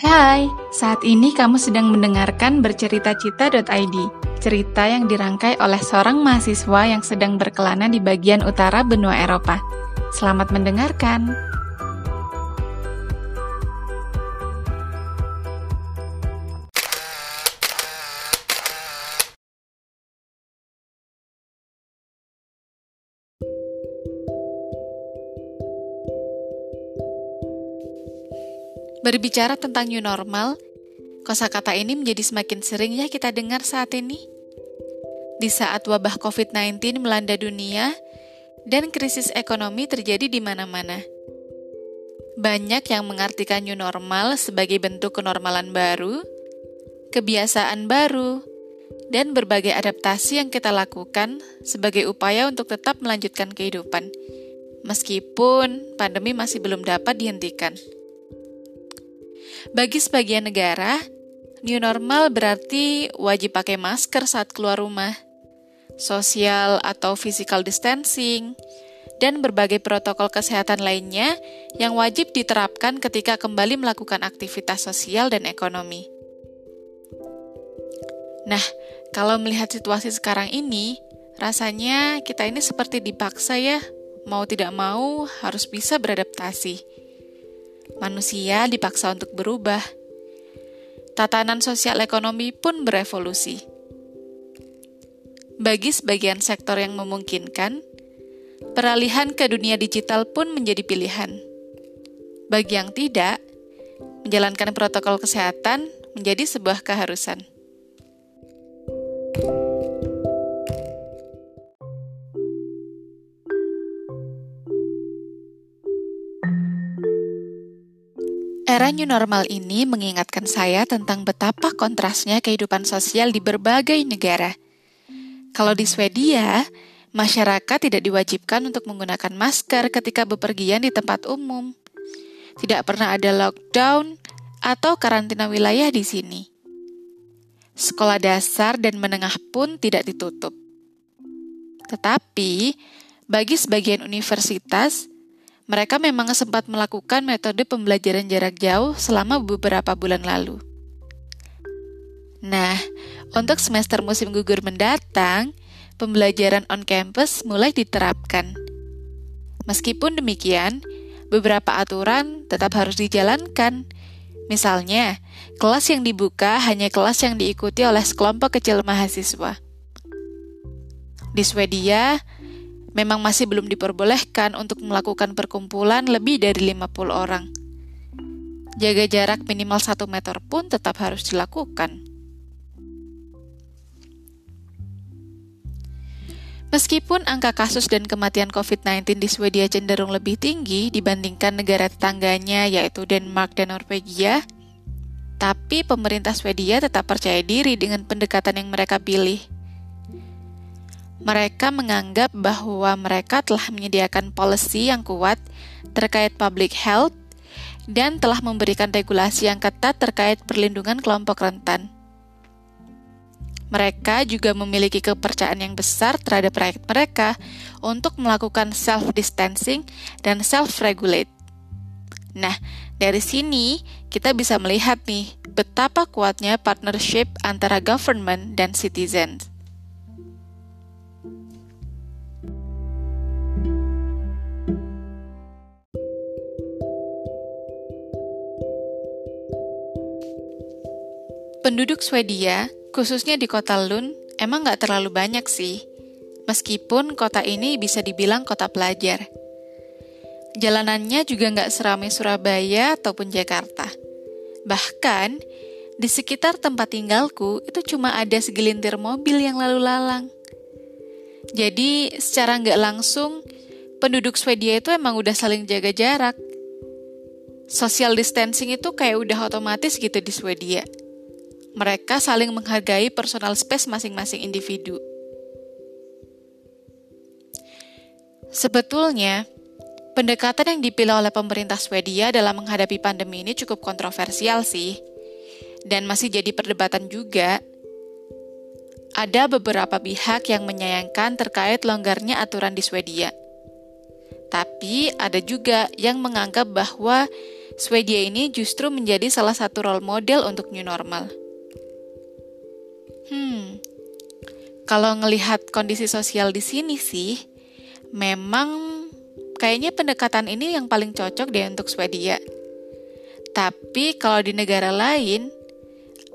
Hai, saat ini kamu sedang mendengarkan bercerita-cita.id, cerita yang dirangkai oleh seorang mahasiswa yang sedang berkelana di bagian utara benua Eropa. Selamat mendengarkan. Berbicara tentang new normal, kosakata ini menjadi semakin sering ya kita dengar saat ini. Di saat wabah COVID-19 melanda dunia dan krisis ekonomi terjadi di mana-mana. Banyak yang mengartikan new normal sebagai bentuk kenormalan baru, kebiasaan baru, dan berbagai adaptasi yang kita lakukan sebagai upaya untuk tetap melanjutkan kehidupan, meskipun pandemi masih belum dapat dihentikan. Bagi sebagian negara, new normal berarti wajib pakai masker saat keluar rumah, sosial atau physical distancing, dan berbagai protokol kesehatan lainnya yang wajib diterapkan ketika kembali melakukan aktivitas sosial dan ekonomi. Nah, kalau melihat situasi sekarang ini, rasanya kita ini seperti dipaksa ya, mau tidak mau harus bisa beradaptasi manusia dipaksa untuk berubah. Tatanan sosial ekonomi pun berevolusi. Bagi sebagian sektor yang memungkinkan, peralihan ke dunia digital pun menjadi pilihan. Bagi yang tidak, menjalankan protokol kesehatan menjadi sebuah keharusan. Era new normal ini mengingatkan saya tentang betapa kontrasnya kehidupan sosial di berbagai negara. Kalau di Swedia, masyarakat tidak diwajibkan untuk menggunakan masker ketika bepergian di tempat umum. Tidak pernah ada lockdown atau karantina wilayah di sini. Sekolah dasar dan menengah pun tidak ditutup. Tetapi, bagi sebagian universitas, mereka memang sempat melakukan metode pembelajaran jarak jauh selama beberapa bulan lalu. Nah, untuk semester musim gugur mendatang, pembelajaran on campus mulai diterapkan. Meskipun demikian, beberapa aturan tetap harus dijalankan. Misalnya, kelas yang dibuka hanya kelas yang diikuti oleh sekelompok kecil mahasiswa. Di Swedia, memang masih belum diperbolehkan untuk melakukan perkumpulan lebih dari 50 orang. Jaga jarak minimal 1 meter pun tetap harus dilakukan. Meskipun angka kasus dan kematian COVID-19 di Swedia cenderung lebih tinggi dibandingkan negara tetangganya yaitu Denmark dan Norwegia, tapi pemerintah Swedia tetap percaya diri dengan pendekatan yang mereka pilih mereka menganggap bahwa mereka telah menyediakan policy yang kuat terkait public health dan telah memberikan regulasi yang ketat terkait perlindungan kelompok rentan. Mereka juga memiliki kepercayaan yang besar terhadap rakyat mereka untuk melakukan self-distancing dan self-regulate. Nah, dari sini kita bisa melihat nih betapa kuatnya partnership antara government dan citizens. Penduduk Swedia, khususnya di kota Lund, emang nggak terlalu banyak sih. Meskipun kota ini bisa dibilang kota pelajar. Jalanannya juga nggak seramai Surabaya ataupun Jakarta. Bahkan, di sekitar tempat tinggalku itu cuma ada segelintir mobil yang lalu lalang. Jadi, secara nggak langsung, penduduk Swedia itu emang udah saling jaga jarak. Social distancing itu kayak udah otomatis gitu di Swedia mereka saling menghargai personal space masing-masing individu. Sebetulnya, pendekatan yang dipilih oleh pemerintah Swedia dalam menghadapi pandemi ini cukup kontroversial sih, dan masih jadi perdebatan juga. Ada beberapa pihak yang menyayangkan terkait longgarnya aturan di Swedia. Tapi ada juga yang menganggap bahwa Swedia ini justru menjadi salah satu role model untuk new normal. Hmm, kalau ngelihat kondisi sosial di sini sih, memang kayaknya pendekatan ini yang paling cocok deh untuk Swedia. Tapi kalau di negara lain,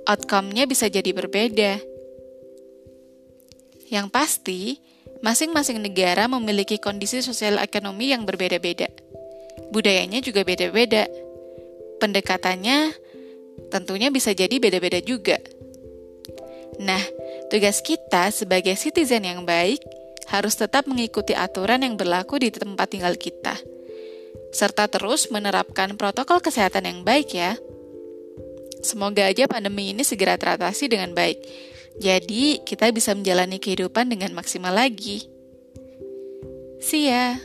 outcome-nya bisa jadi berbeda. Yang pasti, masing-masing negara memiliki kondisi sosial ekonomi yang berbeda-beda. Budayanya juga beda-beda. Pendekatannya tentunya bisa jadi beda-beda juga. Nah, tugas kita sebagai citizen yang baik harus tetap mengikuti aturan yang berlaku di tempat tinggal kita, serta terus menerapkan protokol kesehatan yang baik ya. Semoga aja pandemi ini segera teratasi dengan baik. Jadi, kita bisa menjalani kehidupan dengan maksimal lagi. See ya.